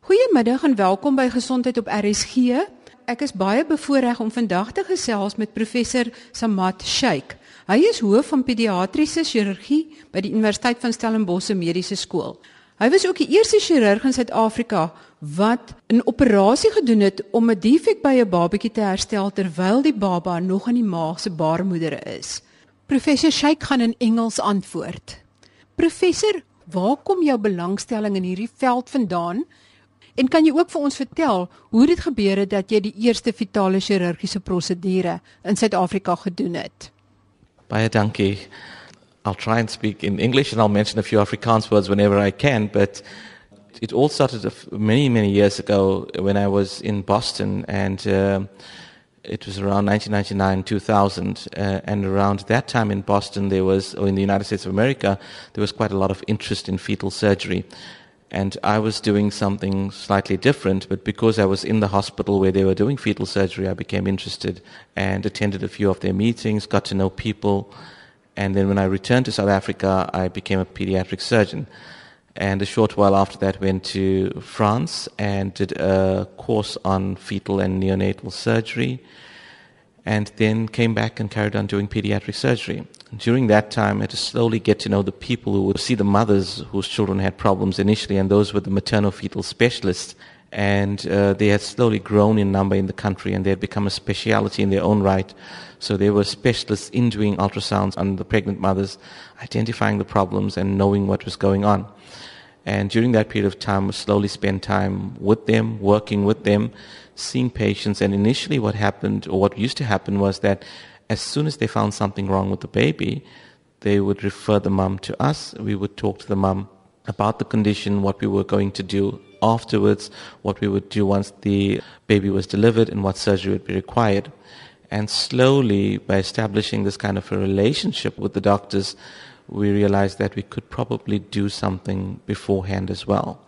Goeiemiddag en welkom by Gesondheid op RSG. Ek is baie bevoorreg om vandag te gesels met professor Samat Sheikh. Hy is hoof van pediatriese chirurgie by die Universiteit van Stellenbosch Mediese Skool. Hy was ook die eerste chirurg in Suid-Afrika wat 'n operasie gedoen het om 'n defek by 'n babatjie te herstel terwyl die baba nog in die maag se baarmoeder is. Professor Sheikh gaan in Engels antwoord. Professor, waar kom jou belangstelling in hierdie veld vandaan? En kan jy ook vir ons vertel hoe dit gebeur het dat jy die eerste fetale chirurgiese prosedure in Suid-Afrika gedoen het? Baie dankie. I'll try and speak in English and I'll mention a few Afrikaans words whenever I can, but it all started many, many years ago when I was in Boston and uh, it was around 1999, 2000. Uh, and around that time in Boston, there was, or in the United States of America, there was quite a lot of interest in fetal surgery. And I was doing something slightly different, but because I was in the hospital where they were doing fetal surgery, I became interested and attended a few of their meetings, got to know people. And then when I returned to South Africa, I became a pediatric surgeon. And a short while after that, went to France and did a course on fetal and neonatal surgery. And then came back and carried on doing pediatric surgery. During that time, I had to slowly get to know the people who would see the mothers whose children had problems initially, and those were the maternal fetal specialists. And uh, they had slowly grown in number in the country, and they had become a specialty in their own right. So they were specialists in doing ultrasounds on the pregnant mothers, identifying the problems and knowing what was going on. And during that period of time, we slowly spent time with them, working with them, seeing patients. And initially, what happened, or what used to happen, was that as soon as they found something wrong with the baby, they would refer the mum to us. We would talk to the mum about the condition, what we were going to do afterwards, what we would do once the baby was delivered, and what surgery would be required. And slowly, by establishing this kind of a relationship with the doctors, we realized that we could probably do something beforehand as well.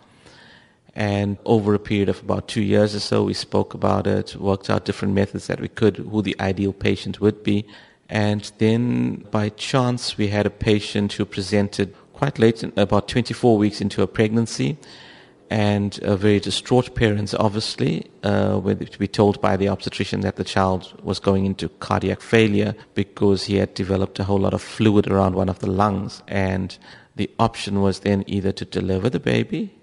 And over a period of about two years or so, we spoke about it, worked out different methods that we could, who the ideal patient would be. And then by chance, we had a patient who presented quite late, about 24 weeks into a pregnancy, and a very distraught parents, obviously, uh, were to be told by the obstetrician that the child was going into cardiac failure because he had developed a whole lot of fluid around one of the lungs. And the option was then either to deliver the baby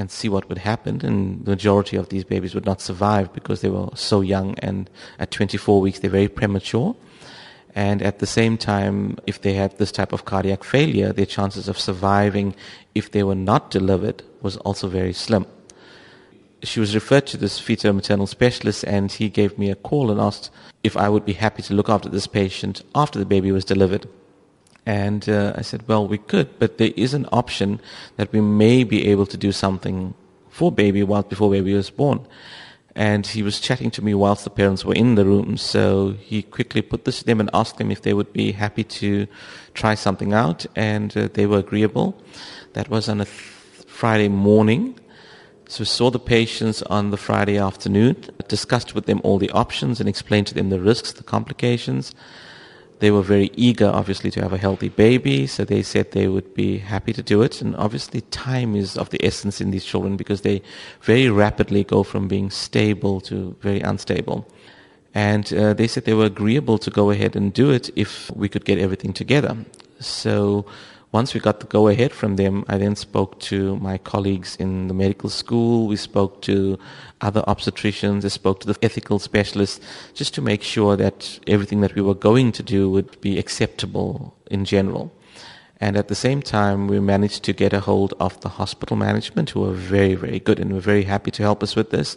and see what would happen. And the majority of these babies would not survive because they were so young, and at 24 weeks, they're very premature. And at the same time, if they had this type of cardiac failure, their chances of surviving if they were not delivered was also very slim. She was referred to this fetal maternal specialist, and he gave me a call and asked if I would be happy to look after this patient after the baby was delivered. And uh, I said, well, we could, but there is an option that we may be able to do something for baby while before baby was born. And he was chatting to me whilst the parents were in the room. So he quickly put this to them and asked them if they would be happy to try something out. And uh, they were agreeable. That was on a th- Friday morning. So we saw the patients on the Friday afternoon, discussed with them all the options and explained to them the risks, the complications. They were very eager, obviously, to have a healthy baby, so they said they would be happy to do it. And obviously, time is of the essence in these children because they very rapidly go from being stable to very unstable. And uh, they said they were agreeable to go ahead and do it if we could get everything together. So once we got the go ahead from them, I then spoke to my colleagues in the medical school. We spoke to other obstetricians. I spoke to the ethical specialists just to make sure that everything that we were going to do would be acceptable in general. And at the same time, we managed to get a hold of the hospital management who were very, very good and were very happy to help us with this.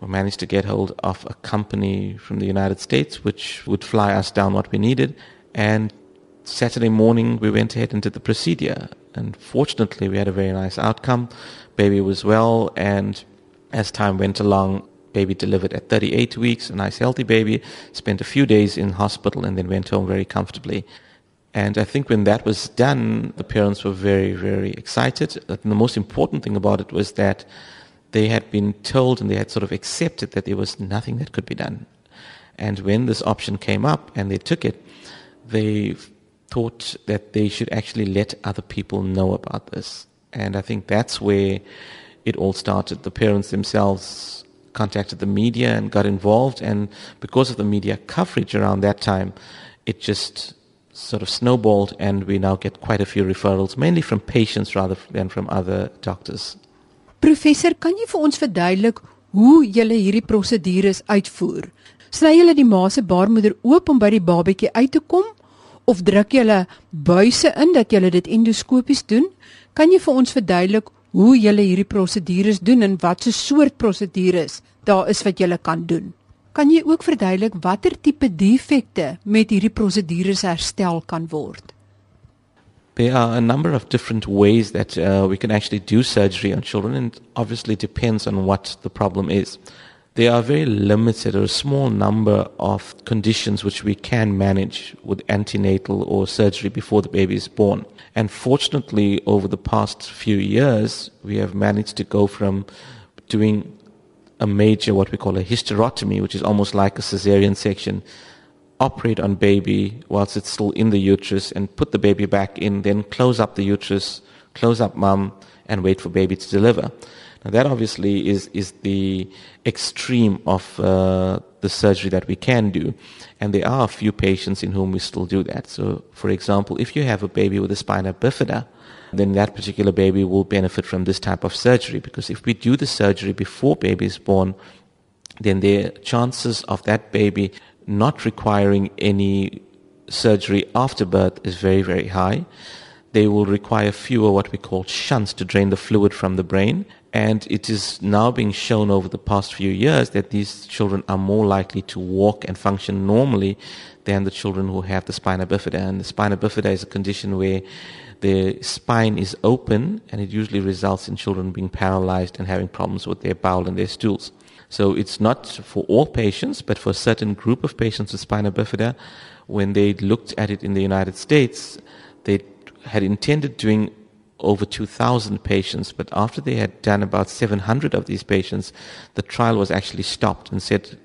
We managed to get hold of a company from the United States which would fly us down what we needed. And Saturday morning, we went ahead and did the procedure. And fortunately, we had a very nice outcome. Baby was well, and as time went along, baby delivered at 38 weeks, a nice healthy baby, spent a few days in hospital, and then went home very comfortably. And I think when that was done, the parents were very, very excited. And the most important thing about it was that they had been told and they had sort of accepted that there was nothing that could be done. And when this option came up and they took it, they thought that they should actually let other people know about this. And I think that's where it all started. The parents themselves contacted the media and got involved, and because of the media coverage around that time, it just sort of snowballed, and we now get quite a few referrals, mainly from patients rather than from other doctors. Professor, kan jy vir ons verduidelik hoe julle hierdie prosedures uitvoer? Sny julle die ma se baarmoeder oop om by die babatjie uit te kom of druk julle buise in dat julle dit endoskopies doen? Kan jy vir ons verduidelik hoe julle hierdie prosedures doen en wat so soort prosedures daar is wat julle kan doen? Kan jy ook verduidelik watter tipe defekte met hierdie prosedures herstel kan word? There are a number of different ways that uh, we can actually do surgery on children, and obviously depends on what the problem is. There are very limited or a small number of conditions which we can manage with antenatal or surgery before the baby is born. And fortunately, over the past few years, we have managed to go from doing a major, what we call a hysterotomy, which is almost like a cesarean section, operate on baby whilst it's still in the uterus and put the baby back in, then close up the uterus, close up mum, and wait for baby to deliver. Now that obviously is is the extreme of uh, the surgery that we can do, and there are a few patients in whom we still do that. So, for example, if you have a baby with a spina bifida, then that particular baby will benefit from this type of surgery because if we do the surgery before baby is born, then the chances of that baby not requiring any surgery after birth is very, very high. They will require fewer what we call shunts to drain the fluid from the brain. And it is now being shown over the past few years that these children are more likely to walk and function normally than the children who have the spina bifida. And the spina bifida is a condition where the spine is open and it usually results in children being paralyzed and having problems with their bowel and their stools. So it's not for all patients, but for a certain group of patients with spina bifida, when they looked at it in the United States, they had intended doing over 2,000 patients, but after they had done about 700 of these patients, the trial was actually stopped and said,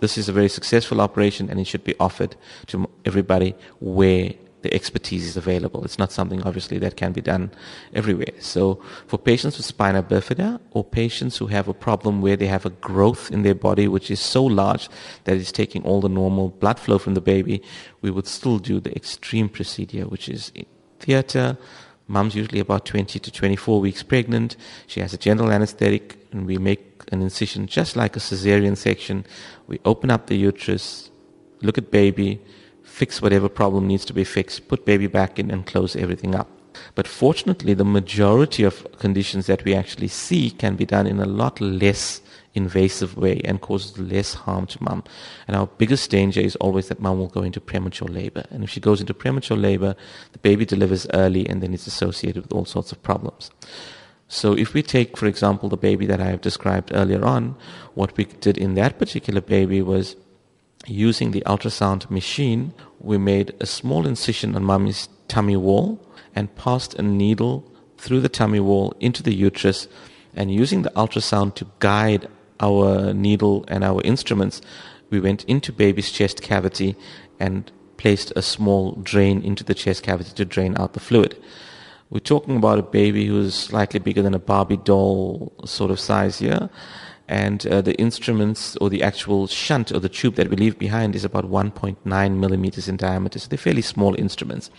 this is a very successful operation and it should be offered to everybody where the expertise is available. It's not something obviously that can be done everywhere. So for patients with spina bifida or patients who have a problem where they have a growth in their body which is so large that it's taking all the normal blood flow from the baby, we would still do the extreme procedure which is theater. Mom's usually about 20 to 24 weeks pregnant. She has a general anesthetic and we make an incision just like a cesarean section. We open up the uterus, look at baby, fix whatever problem needs to be fixed, put baby back in, and close everything up. But fortunately, the majority of conditions that we actually see can be done in a lot less invasive way and causes less harm to mom. And our biggest danger is always that mom will go into premature labor. And if she goes into premature labor, the baby delivers early and then it's associated with all sorts of problems. So if we take, for example, the baby that I have described earlier on, what we did in that particular baby was using the ultrasound machine, we made a small incision on mommy's tummy wall and passed a needle through the tummy wall into the uterus and using the ultrasound to guide our needle and our instruments, we went into baby's chest cavity and placed a small drain into the chest cavity to drain out the fluid. We're talking about a baby who's slightly bigger than a Barbie doll sort of size here and uh, the instruments or the actual shunt or the tube that we leave behind is about 1.9 millimeters in diameter. So they're fairly small instruments.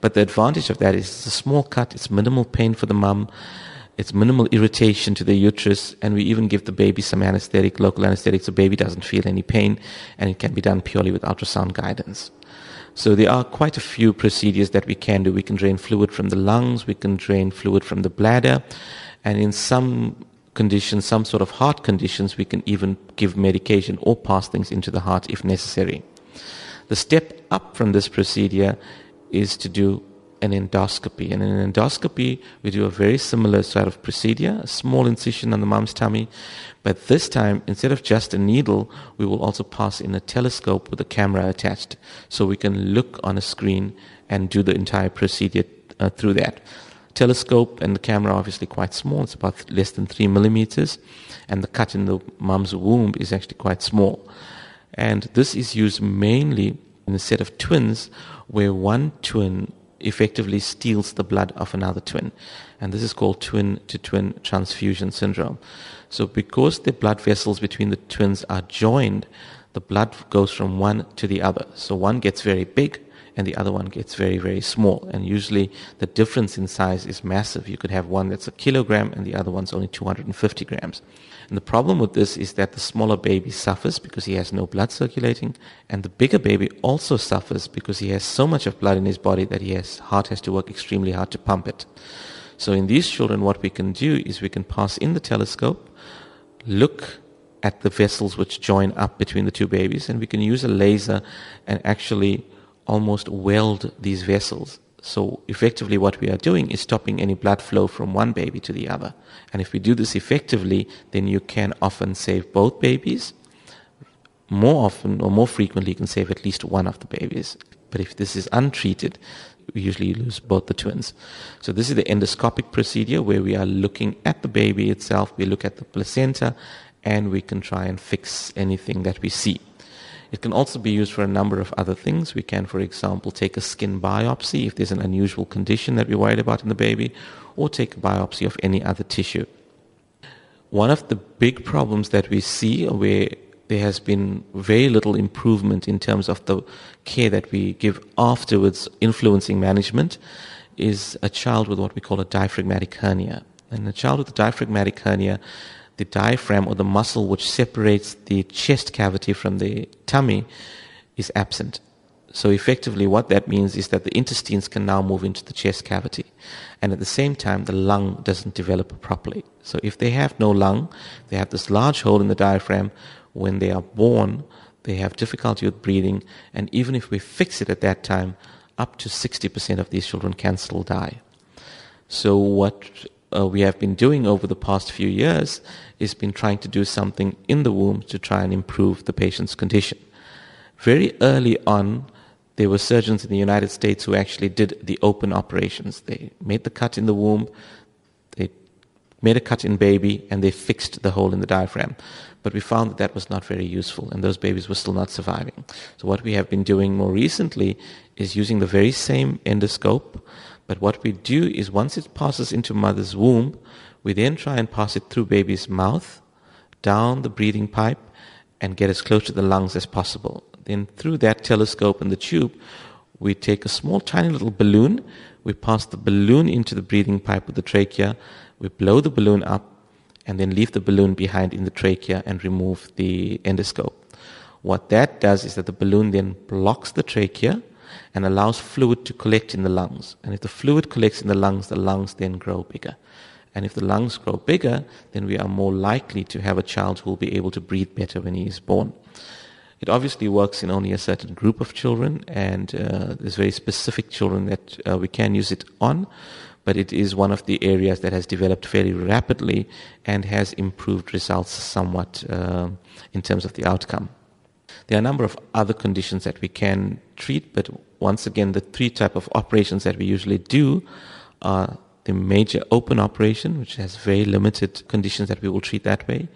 But the advantage of that is it's a small cut, it's minimal pain for the mum, it's minimal irritation to the uterus, and we even give the baby some anesthetic, local anesthetic, so baby doesn't feel any pain, and it can be done purely with ultrasound guidance. So there are quite a few procedures that we can do. We can drain fluid from the lungs, we can drain fluid from the bladder, and in some conditions, some sort of heart conditions, we can even give medication or pass things into the heart if necessary. The step up from this procedure is to do an endoscopy. And in an endoscopy, we do a very similar sort of procedure, a small incision on the mom's tummy. But this time, instead of just a needle, we will also pass in a telescope with a camera attached. So we can look on a screen and do the entire procedure uh, through that telescope and the camera obviously quite small. It's about less than three millimeters, and the cut in the mom's womb is actually quite small. And this is used mainly in a set of twins where one twin effectively steals the blood of another twin. And this is called twin to twin transfusion syndrome. So because the blood vessels between the twins are joined, the blood goes from one to the other. So one gets very big and the other one gets very, very small. And usually the difference in size is massive. You could have one that's a kilogram and the other one's only 250 grams. And the problem with this is that the smaller baby suffers because he has no blood circulating, and the bigger baby also suffers because he has so much of blood in his body that his heart has to work extremely hard to pump it. So in these children, what we can do is we can pass in the telescope, look at the vessels which join up between the two babies, and we can use a laser and actually almost weld these vessels. So effectively what we are doing is stopping any blood flow from one baby to the other. And if we do this effectively, then you can often save both babies. More often or more frequently, you can save at least one of the babies. But if this is untreated, we usually lose both the twins. So this is the endoscopic procedure where we are looking at the baby itself, we look at the placenta, and we can try and fix anything that we see. It can also be used for a number of other things. We can, for example, take a skin biopsy if there's an unusual condition that we're worried about in the baby, or take a biopsy of any other tissue. One of the big problems that we see where there has been very little improvement in terms of the care that we give afterwards influencing management is a child with what we call a diaphragmatic hernia. And a child with a diaphragmatic hernia the diaphragm or the muscle which separates the chest cavity from the tummy is absent. So effectively what that means is that the intestines can now move into the chest cavity. And at the same time, the lung doesn't develop properly. So if they have no lung, they have this large hole in the diaphragm. When they are born, they have difficulty with breathing. And even if we fix it at that time, up to 60% of these children can still die. So what uh, we have been doing over the past few years is been trying to do something in the womb to try and improve the patient's condition. Very early on, there were surgeons in the United States who actually did the open operations. They made the cut in the womb, they made a cut in baby, and they fixed the hole in the diaphragm. But we found that that was not very useful, and those babies were still not surviving. So what we have been doing more recently is using the very same endoscope, but what we do is once it passes into mother's womb, we then try and pass it through baby's mouth, down the breathing pipe, and get as close to the lungs as possible. Then through that telescope and the tube, we take a small tiny little balloon, we pass the balloon into the breathing pipe with the trachea, we blow the balloon up, and then leave the balloon behind in the trachea and remove the endoscope. What that does is that the balloon then blocks the trachea, and allows fluid to collect in the lungs. And if the fluid collects in the lungs, the lungs then grow bigger. And if the lungs grow bigger, then we are more likely to have a child who will be able to breathe better when he is born. It obviously works in only a certain group of children, and uh, there's very specific children that uh, we can use it on, but it is one of the areas that has developed fairly rapidly and has improved results somewhat uh, in terms of the outcome. There are a number of other conditions that we can treat, but once again, the three type of operations that we usually do are the major open operation, which has very limited conditions that we will treat that way.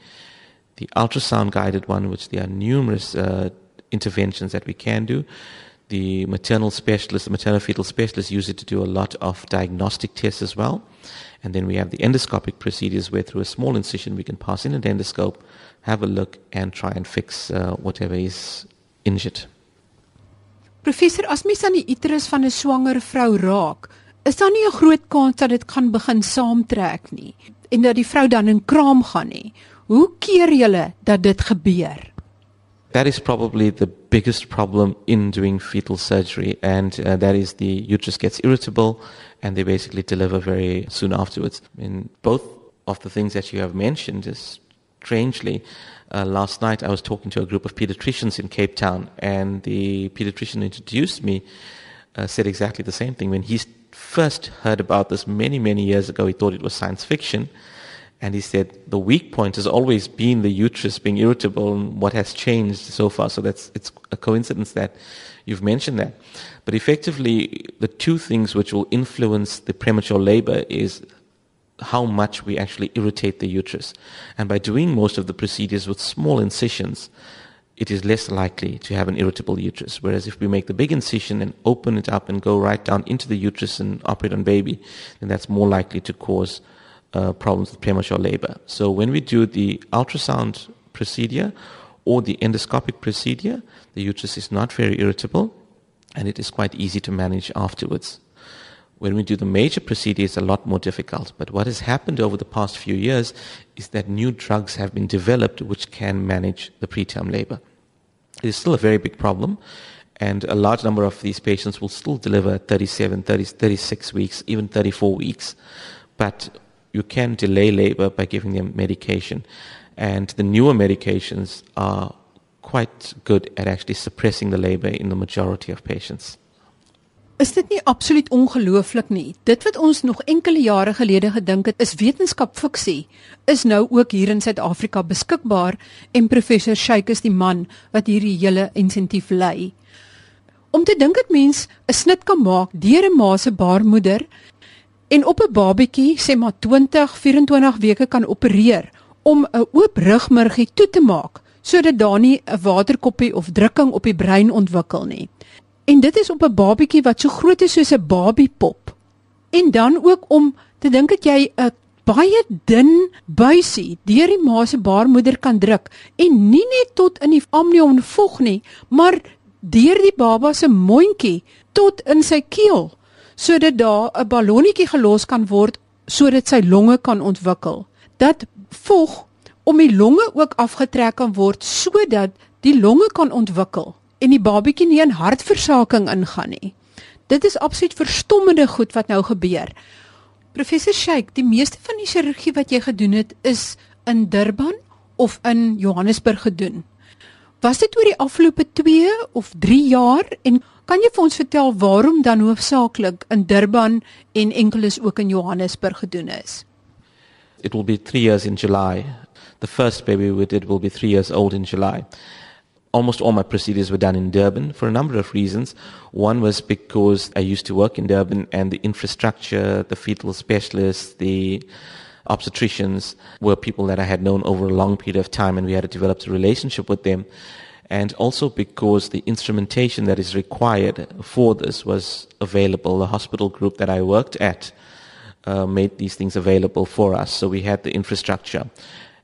The ultrasound guided one, which there are numerous uh, interventions that we can do. The maternal specialist, the maternal fetal specialist use it to do a lot of diagnostic tests as well. And then we have the endoscopic procedures where through a small incision we can pass in an endoscope have a look and try and fix uh, whatever is injured. Professor, as mens aan die uterus van 'n swanger vrou raak, is daar nie 'n groot kans dat dit gaan begin saamtrek nie en dat die vrou dan in kraam gaan nie. Hoe keer julle dat dit gebeur? That is probably the biggest problem in doing fetal surgery and uh, that is the uterus gets irritable and they basically deliver very soon afterwards. I mean both of the things that you have mentioned is strangely, uh, last night I was talking to a group of pediatricians in Cape Town, and the pediatrician introduced me uh, said exactly the same thing. When he first heard about this many, many years ago, he thought it was science fiction. And he said the weak point has always been the uterus being irritable and what has changed so far. So that's it's a coincidence that you've mentioned that. But effectively, the two things which will influence the premature labor is how much we actually irritate the uterus. And by doing most of the procedures with small incisions, it is less likely to have an irritable uterus. Whereas if we make the big incision and open it up and go right down into the uterus and operate on baby, then that's more likely to cause uh, problems with premature labor. So when we do the ultrasound procedure or the endoscopic procedure, the uterus is not very irritable and it is quite easy to manage afterwards. When we do the major procedure, it's a lot more difficult. But what has happened over the past few years is that new drugs have been developed which can manage the preterm labor. It is still a very big problem, and a large number of these patients will still deliver 37, 30, 36 weeks, even 34 weeks. But you can delay labor by giving them medication. And the newer medications are quite good at actually suppressing the labor in the majority of patients. Is dit nie absoluut ongelooflik nie? Dit wat ons nog enkele jare gelede gedink het is wetenskap fiksie, is nou ook hier in Suid-Afrika beskikbaar en professor Sheikh is die man wat hierdie hele insentief lei. Om te dink dat mens 'n snit kan maak deur 'n ma se baarmoeder en op 'n babatjie sê maar 20, 24 weke kan opereer om 'n oop rugmurgie toe te maak sodat daar nie 'n waterkoppie of drukking op die brein ontwikkel nie. En dit is op 'n babietjie wat so groot is soos 'n babiepop. En dan ook om te dink dat jy 'n baie dun buisie deur die ma se baarmoeder kan druk en nie net tot in die amnion vog nie, maar deur die baba se mondjie tot in sy keel sodat daar 'n ballonnetjie gelos kan word sodat sy longe kan ontwikkel. Dat vog om die longe ook afgetrek kan word sodat die longe kan ontwikkel en die babatjie nie in hartversaking ingaan nie. Dit is absoluut verstommende goed wat nou gebeur. Professor Sheikh, die meeste van die chirurgie wat jy gedoen het is in Durban of in Johannesburg gedoen. Was dit oor die afgelope 2 of 3 jaar en kan jy vir ons vertel waarom dan hoofsaaklik in Durban en enkeles ook in Johannesburg gedoen is? It will be 3 years in July. The first baby we did will be 3 years old in July. almost all my procedures were done in Durban for a number of reasons. One was because I used to work in Durban and the infrastructure, the fetal specialists, the obstetricians were people that I had known over a long period of time and we had developed a relationship with them. And also because the instrumentation that is required for this was available. The hospital group that I worked at uh, made these things available for us. So we had the infrastructure.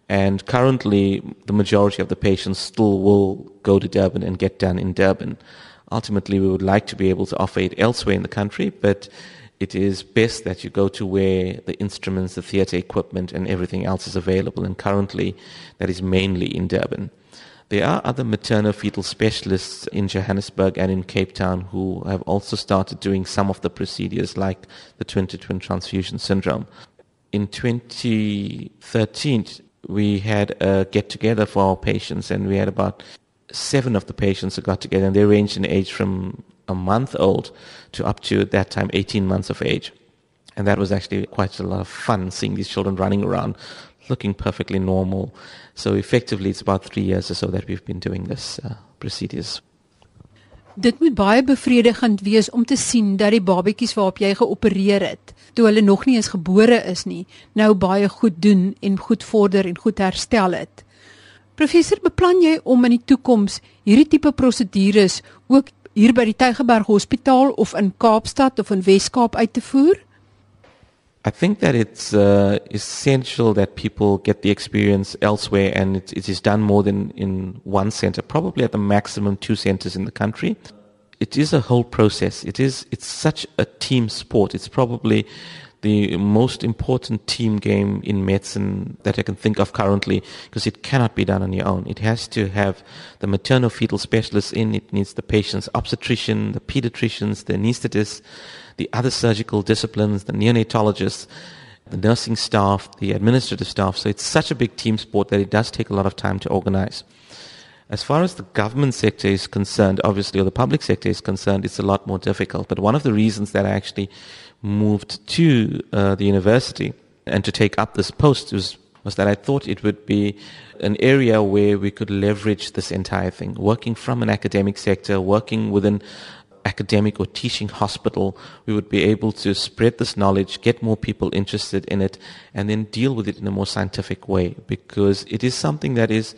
And currently, the majority of the patients still will go to Durban and get done in Durban. Ultimately, we would like to be able to offer it elsewhere in the country, but it is best that you go to where the instruments, the theatre equipment, and everything else is available. And currently, that is mainly in Durban. There are other maternal-fetal specialists in Johannesburg and in Cape Town who have also started doing some of the procedures like the twin-to-twin transfusion syndrome. In 2013, we had a get together for our patients, and we had about seven of the patients who got together, and they ranged in age from a month old to up to at that time 18 months of age. And that was actually quite a lot of fun seeing these children running around looking perfectly normal. So effectively, it's about three years or so that we've been doing this uh, procedures. Dit moet baie bevredigend wees om te sien dat die babetjies waarop jy geopereer het, toe hulle nog nie eens gebore is nie, nou baie goed doen en goed vorder en goed herstel het. Professor, beplan jy om in die toekoms hierdie tipe prosedures ook hier by die Tygerberg Hospitaal of in Kaapstad of in Wes-Kaap uit te voer? I think that it's uh, essential that people get the experience elsewhere and it, it is done more than in one center, probably at the maximum two centers in the country. It is a whole process. It is, it's such a team sport. It's probably the most important team game in medicine that I can think of currently because it cannot be done on your own. It has to have the maternal fetal specialists in. It needs the patient's obstetrician, the pediatricians, the anesthetists, the other surgical disciplines, the neonatologists, the nursing staff, the administrative staff. So it's such a big team sport that it does take a lot of time to organize. As far as the government sector is concerned, obviously, or the public sector is concerned, it's a lot more difficult. But one of the reasons that I actually moved to uh, the university and to take up this post was, was that I thought it would be an area where we could leverage this entire thing, working from an academic sector, working within academic or teaching hospital, we would be able to spread this knowledge, get more people interested in it, and then deal with it in a more scientific way because it is something that is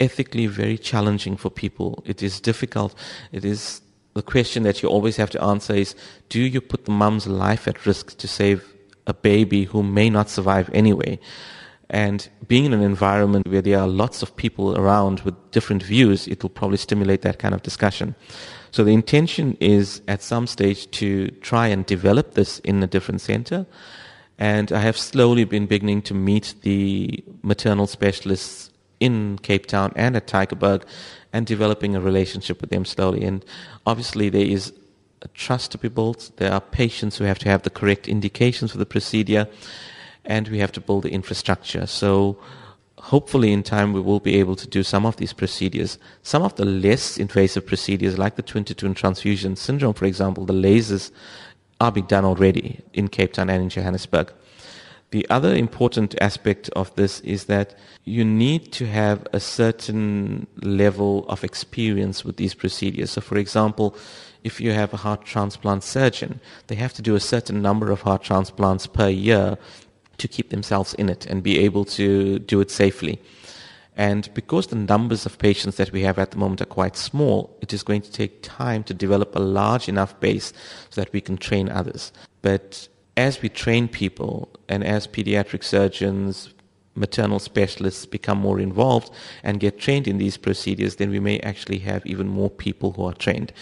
ethically very challenging for people. It is difficult. It is the question that you always have to answer is do you put the mum's life at risk to save a baby who may not survive anyway? And being in an environment where there are lots of people around with different views, it will probably stimulate that kind of discussion. So the intention is at some stage to try and develop this in a different center. And I have slowly been beginning to meet the maternal specialists in Cape Town and at Tygerberg and developing a relationship with them slowly. And obviously there is a trust to be built. There are patients who have to have the correct indications for the procedure and we have to build the infrastructure. So hopefully in time we will be able to do some of these procedures. Some of the less invasive procedures like the twin to twin transfusion syndrome, for example, the lasers are being done already in Cape Town and in Johannesburg. The other important aspect of this is that you need to have a certain level of experience with these procedures. So, for example, if you have a heart transplant surgeon, they have to do a certain number of heart transplants per year to keep themselves in it and be able to do it safely. And because the numbers of patients that we have at the moment are quite small, it is going to take time to develop a large enough base so that we can train others. But as we train people and as pediatric surgeons, maternal specialists become more involved and get trained in these procedures, then we may actually have even more people who are trained.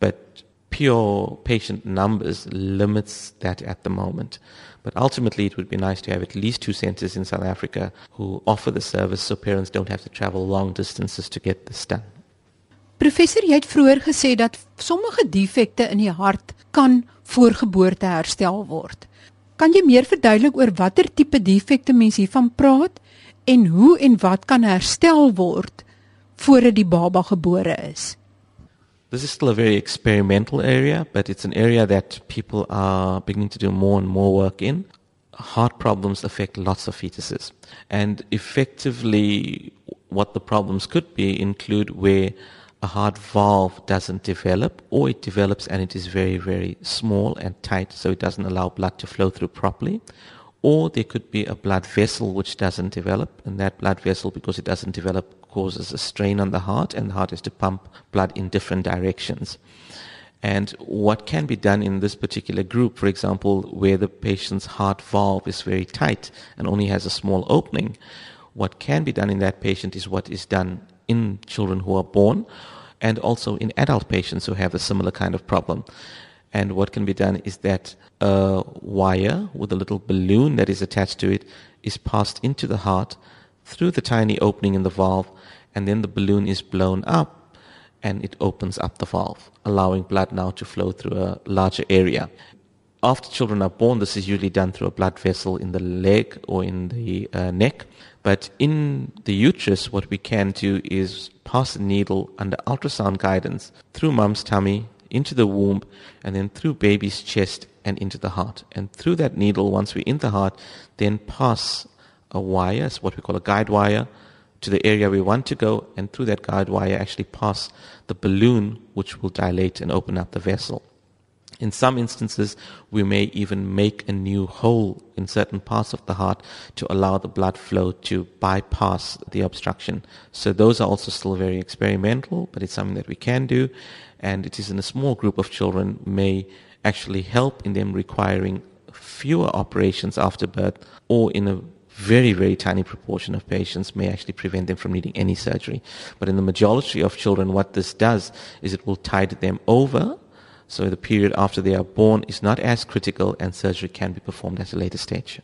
But pure patient numbers limits that at the moment. But ultimately, it would be nice to have at least two centers in South Africa who offer the service so parents don't have to travel long distances to get this done. Professor, jy het vroeër gesê dat sommige defekte in die hart kan voorgeboorte herstel word. Kan jy meer verduidelik oor watter tipe defekte mens hiervan praat en hoe en wat kan herstel word voordat die baba gebore is? This is still a very experimental area, but it's an area that people are beginning to do more and more work in. Heart problems affect lots of fetuses. And effectively, what the problems could be include where a heart valve doesn't develop or it develops and it is very, very small and tight, so it doesn't allow blood to flow through properly. Or there could be a blood vessel which doesn't develop, and that blood vessel, because it doesn't develop, causes a strain on the heart, and the heart has to pump blood in different directions. And what can be done in this particular group, for example, where the patient's heart valve is very tight and only has a small opening, what can be done in that patient is what is done in children who are born and also in adult patients who have a similar kind of problem. And what can be done is that a wire with a little balloon that is attached to it is passed into the heart through the tiny opening in the valve, and then the balloon is blown up and it opens up the valve, allowing blood now to flow through a larger area. After children are born, this is usually done through a blood vessel in the leg or in the uh, neck. But in the uterus, what we can do is pass a needle under ultrasound guidance through mom's tummy into the womb and then through baby's chest and into the heart. And through that needle, once we're in the heart, then pass a wire, it's what we call a guide wire, to the area we want to go, and through that guide wire actually pass the balloon which will dilate and open up the vessel. In some instances, we may even make a new hole in certain parts of the heart to allow the blood flow to bypass the obstruction. So those are also still very experimental, but it's something that we can do and it is in a small group of children may actually help in them requiring fewer operations after birth or in a very, very tiny proportion of patients may actually prevent them from needing any surgery. But in the majority of children, what this does is it will tide them over. So the period after they are born is not as critical and surgery can be performed at a later stage.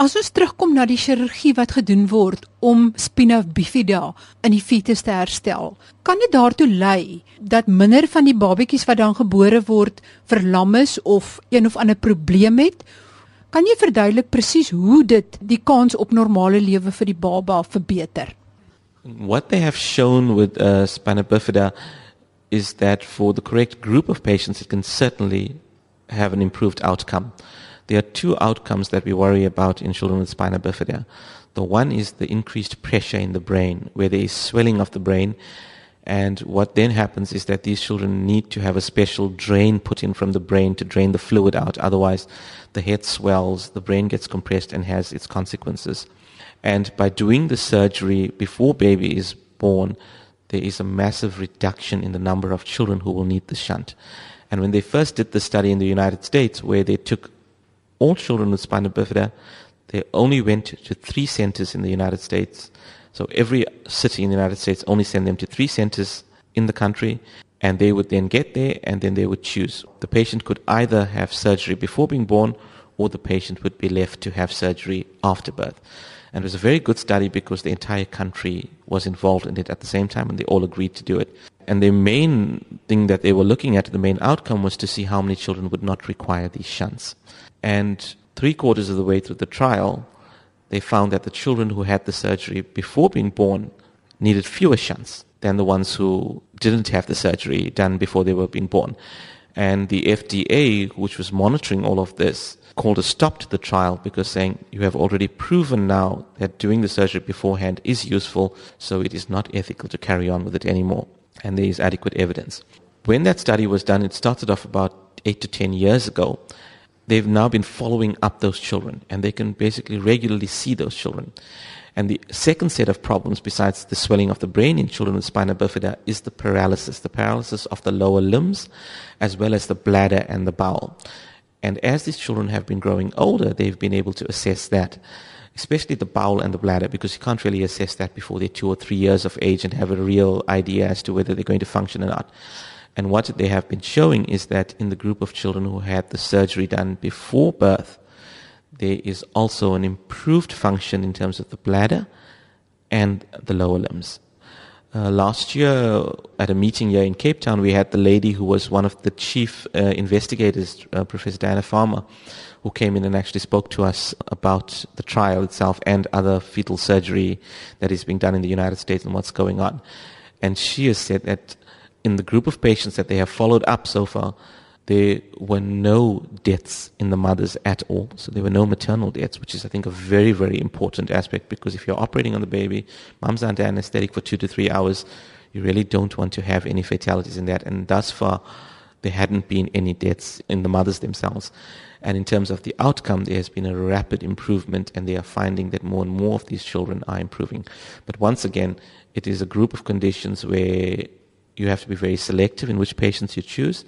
As ons terugkom na die chirurgie wat gedoen word om spina bifida in die fetus te herstel, kan dit daartoe lei dat minder van die babatjies wat dan gebore word verlam is of een of ander probleem het? Kan jy verduidelik presies hoe dit die kans op normale lewe vir die baba verbeter? What they have shown with uh, spina bifida is that for the correct group of patients it can certainly have an improved outcome. there are two outcomes that we worry about in children with spina bifida. The one is the increased pressure in the brain, where there is swelling of the brain. And what then happens is that these children need to have a special drain put in from the brain to drain the fluid out. Otherwise, the head swells, the brain gets compressed, and has its consequences. And by doing the surgery before baby is born, there is a massive reduction in the number of children who will need the shunt. And when they first did the study in the United States, where they took all children with spina bifida, they only went to three centers in the United States. So every city in the United States only sent them to three centers in the country, and they would then get there and then they would choose. The patient could either have surgery before being born or the patient would be left to have surgery after birth. And it was a very good study because the entire country was involved in it at the same time and they all agreed to do it. And the main thing that they were looking at, the main outcome was to see how many children would not require these shunts. And three quarters of the way through the trial, they found that the children who had the surgery before being born needed fewer shunts than the ones who didn't have the surgery done before they were being born. And the FDA, which was monitoring all of this, called a stop to the trial because saying you have already proven now that doing the surgery beforehand is useful, so it is not ethical to carry on with it anymore. And there is adequate evidence. When that study was done, it started off about eight to ten years ago. They've now been following up those children, and they can basically regularly see those children. And the second set of problems, besides the swelling of the brain in children with spina bifida, is the paralysis, the paralysis of the lower limbs, as well as the bladder and the bowel. And as these children have been growing older, they've been able to assess that, especially the bowel and the bladder, because you can't really assess that before they're two or three years of age and have a real idea as to whether they're going to function or not. And what they have been showing is that in the group of children who had the surgery done before birth, there is also an improved function in terms of the bladder and the lower limbs. Uh, last year, at a meeting here in Cape Town, we had the lady who was one of the chief uh, investigators, uh, Professor Diana Farmer, who came in and actually spoke to us about the trial itself and other fetal surgery that is being done in the United States and what's going on. And she has said that in the group of patients that they have followed up so far, there were no deaths in the mothers at all. So there were no maternal deaths, which is, I think, a very, very important aspect because if you're operating on the baby, mom's under anesthetic for two to three hours, you really don't want to have any fatalities in that. And thus far, there hadn't been any deaths in the mothers themselves. And in terms of the outcome, there has been a rapid improvement, and they are finding that more and more of these children are improving. But once again, it is a group of conditions where you have to be very selective in which patients you choose.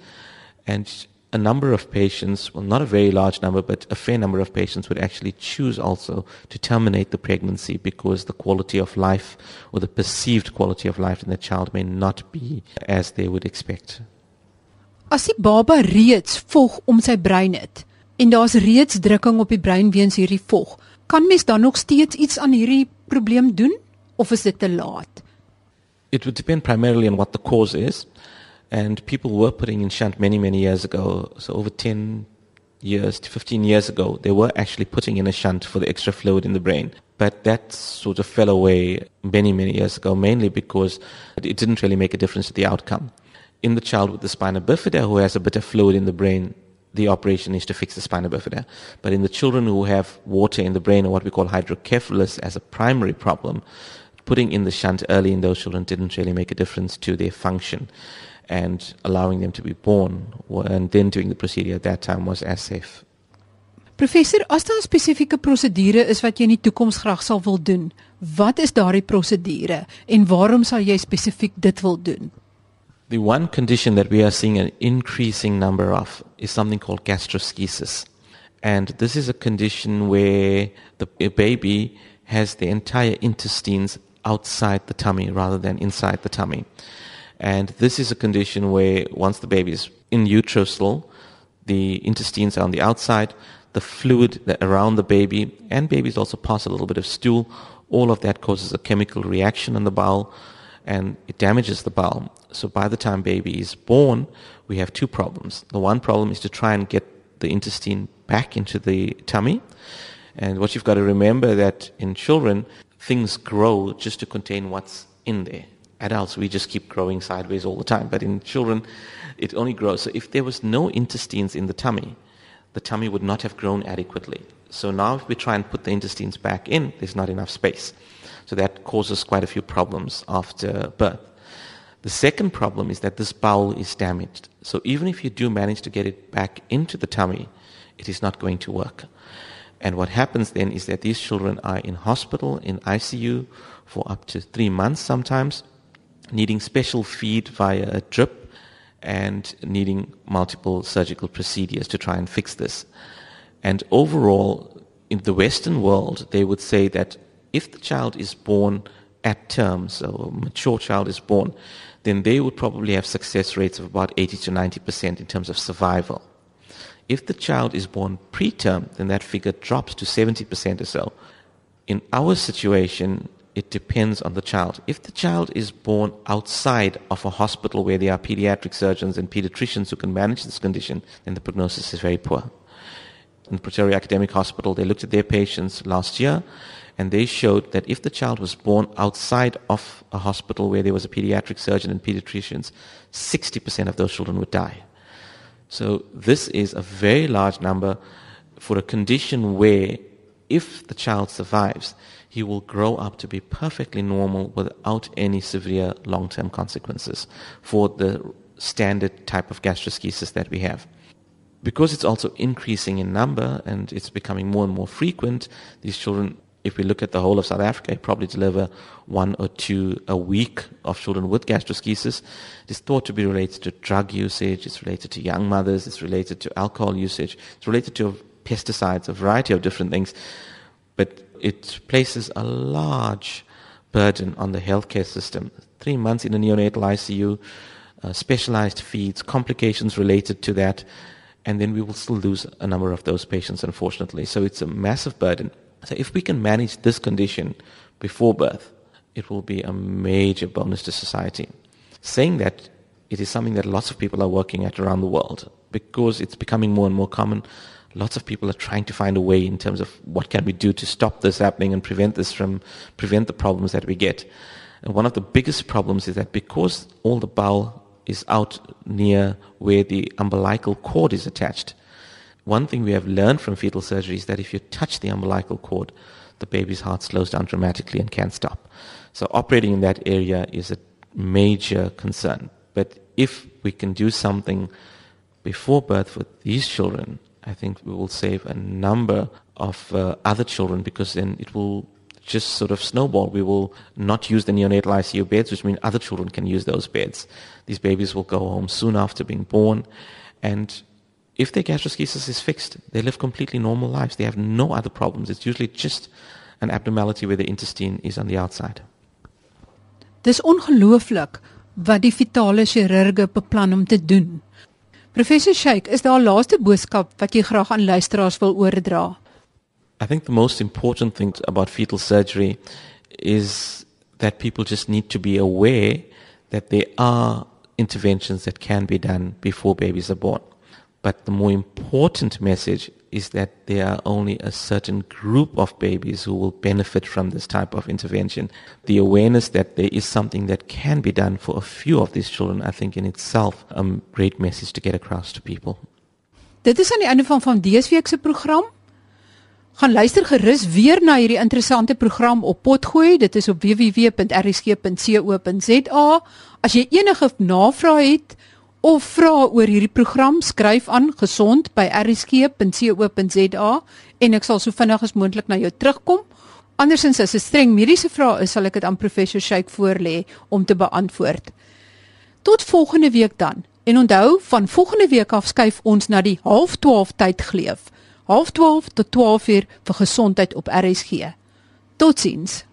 And a number of patients, well, not a very large number, but a fair number of patients would actually choose also to terminate the pregnancy because the quality of life or the perceived quality of life in the child may not be as they would expect. As die baba reeds vog om sy brein het en daar's reeds drukking op die brein weens hierdie vog, kan mens dan nog steeds iets aan hierdie probleem doen of is dit te laat? It would depend primarily on what the cause is. And people were putting in shunt many, many years ago. So over 10 years to 15 years ago, they were actually putting in a shunt for the extra fluid in the brain. But that sort of fell away many, many years ago, mainly because it didn't really make a difference to the outcome. In the child with the spina bifida who has a bit of fluid in the brain, the operation is to fix the spina bifida. But in the children who have water in the brain, or what we call hydrocephalus as a primary problem, putting in the shunt early in those children didn't really make a difference to their function and allowing them to be born and then doing the procedure at that time was as safe. Professor, as daar spesifieke prosedure is wat jy in die toekoms graag sal wil doen, wat is daardie prosedure en waarom sal jy spesifiek dit wil doen? The one condition that we are seeing an increasing number of is something called gastroschisis. And this is a condition where the baby has the entire intestines outside the tummy rather than inside the tummy. And this is a condition where once the baby is in utero still, the intestines are on the outside, the fluid around the baby, and babies also pass a little bit of stool. All of that causes a chemical reaction in the bowel and it damages the bowel. So by the time baby is born, we have two problems. The one problem is to try and get the intestine back into the tummy. And what you've got to remember that in children, things grow just to contain what's in there adults, we just keep growing sideways all the time. But in children, it only grows. So if there was no intestines in the tummy, the tummy would not have grown adequately. So now if we try and put the intestines back in, there's not enough space. So that causes quite a few problems after birth. The second problem is that this bowel is damaged. So even if you do manage to get it back into the tummy, it is not going to work. And what happens then is that these children are in hospital, in ICU, for up to three months sometimes, needing special feed via a drip and needing multiple surgical procedures to try and fix this. And overall, in the Western world, they would say that if the child is born at term, so a mature child is born, then they would probably have success rates of about 80 to 90% in terms of survival. If the child is born preterm, then that figure drops to 70% or so. In our situation, it depends on the child. If the child is born outside of a hospital where there are pediatric surgeons and pediatricians who can manage this condition, then the prognosis is very poor. In the Pretoria Academic Hospital, they looked at their patients last year and they showed that if the child was born outside of a hospital where there was a pediatric surgeon and pediatricians, 60% of those children would die. So this is a very large number for a condition where if the child survives, he will grow up to be perfectly normal without any severe long term consequences for the standard type of gastroschisis that we have. Because it's also increasing in number and it's becoming more and more frequent, these children, if we look at the whole of South Africa, probably deliver one or two a week of children with gastroschisis. It's thought to be related to drug usage, it's related to young mothers, it's related to alcohol usage, it's related to pesticides, a variety of different things. But it places a large burden on the healthcare system. Three months in a neonatal ICU, uh, specialized feeds, complications related to that, and then we will still lose a number of those patients, unfortunately. So it's a massive burden. So if we can manage this condition before birth, it will be a major bonus to society. Saying that, it is something that lots of people are working at around the world because it's becoming more and more common lots of people are trying to find a way in terms of what can we do to stop this happening and prevent this from prevent the problems that we get. And one of the biggest problems is that because all the bowel is out near where the umbilical cord is attached, one thing we have learned from fetal surgery is that if you touch the umbilical cord, the baby's heart slows down dramatically and can't stop. So operating in that area is a major concern. But if we can do something before birth for these children, I think we will save a number of uh, other children because then it will just sort of snowball. We will not use the neonatal ICU beds, which means other children can use those beds. These babies will go home soon after being born. And if their gastroschisis is fixed, they live completely normal lives. They have no other problems. It's usually just an abnormality where the intestine is on the outside. Dis ongelooflik wat die fetale chirurge beplan om te doen. Professor Sheikh, is daar 'n laaste boodskap wat jy graag aan luisteraars wil oordra? I think the most important thing about fetal surgery is that people just need to be aware that there are interventions that can be done before babies are born. But the more important message is that there are only a certain group of babies who will benefit from this type of intervention. The awareness that there is something that can be done for a few of these children, I think in itself a great message to get across to people. Dit is aan die einde van van dese week se program. Gaan luister gerus weer na hierdie interessante program op Potgooi. Dit is op www.rsg.co.za. As jy enige navrae het, of vra oor hierdie program skryf aan gesond by rsg.co.za en ek sal so vinnig as moontlik na jou terugkom. Andersins as 'n streng mediese vraag is, sal ek dit aan professor Sheik voorlê om te beantwoord. Tot volgende week dan. En onthou, van volgende week af skuif ons na die 12:30 tyd geleef. 12:30 tot 12:00 vir gesondheid op RSG. Totsiens.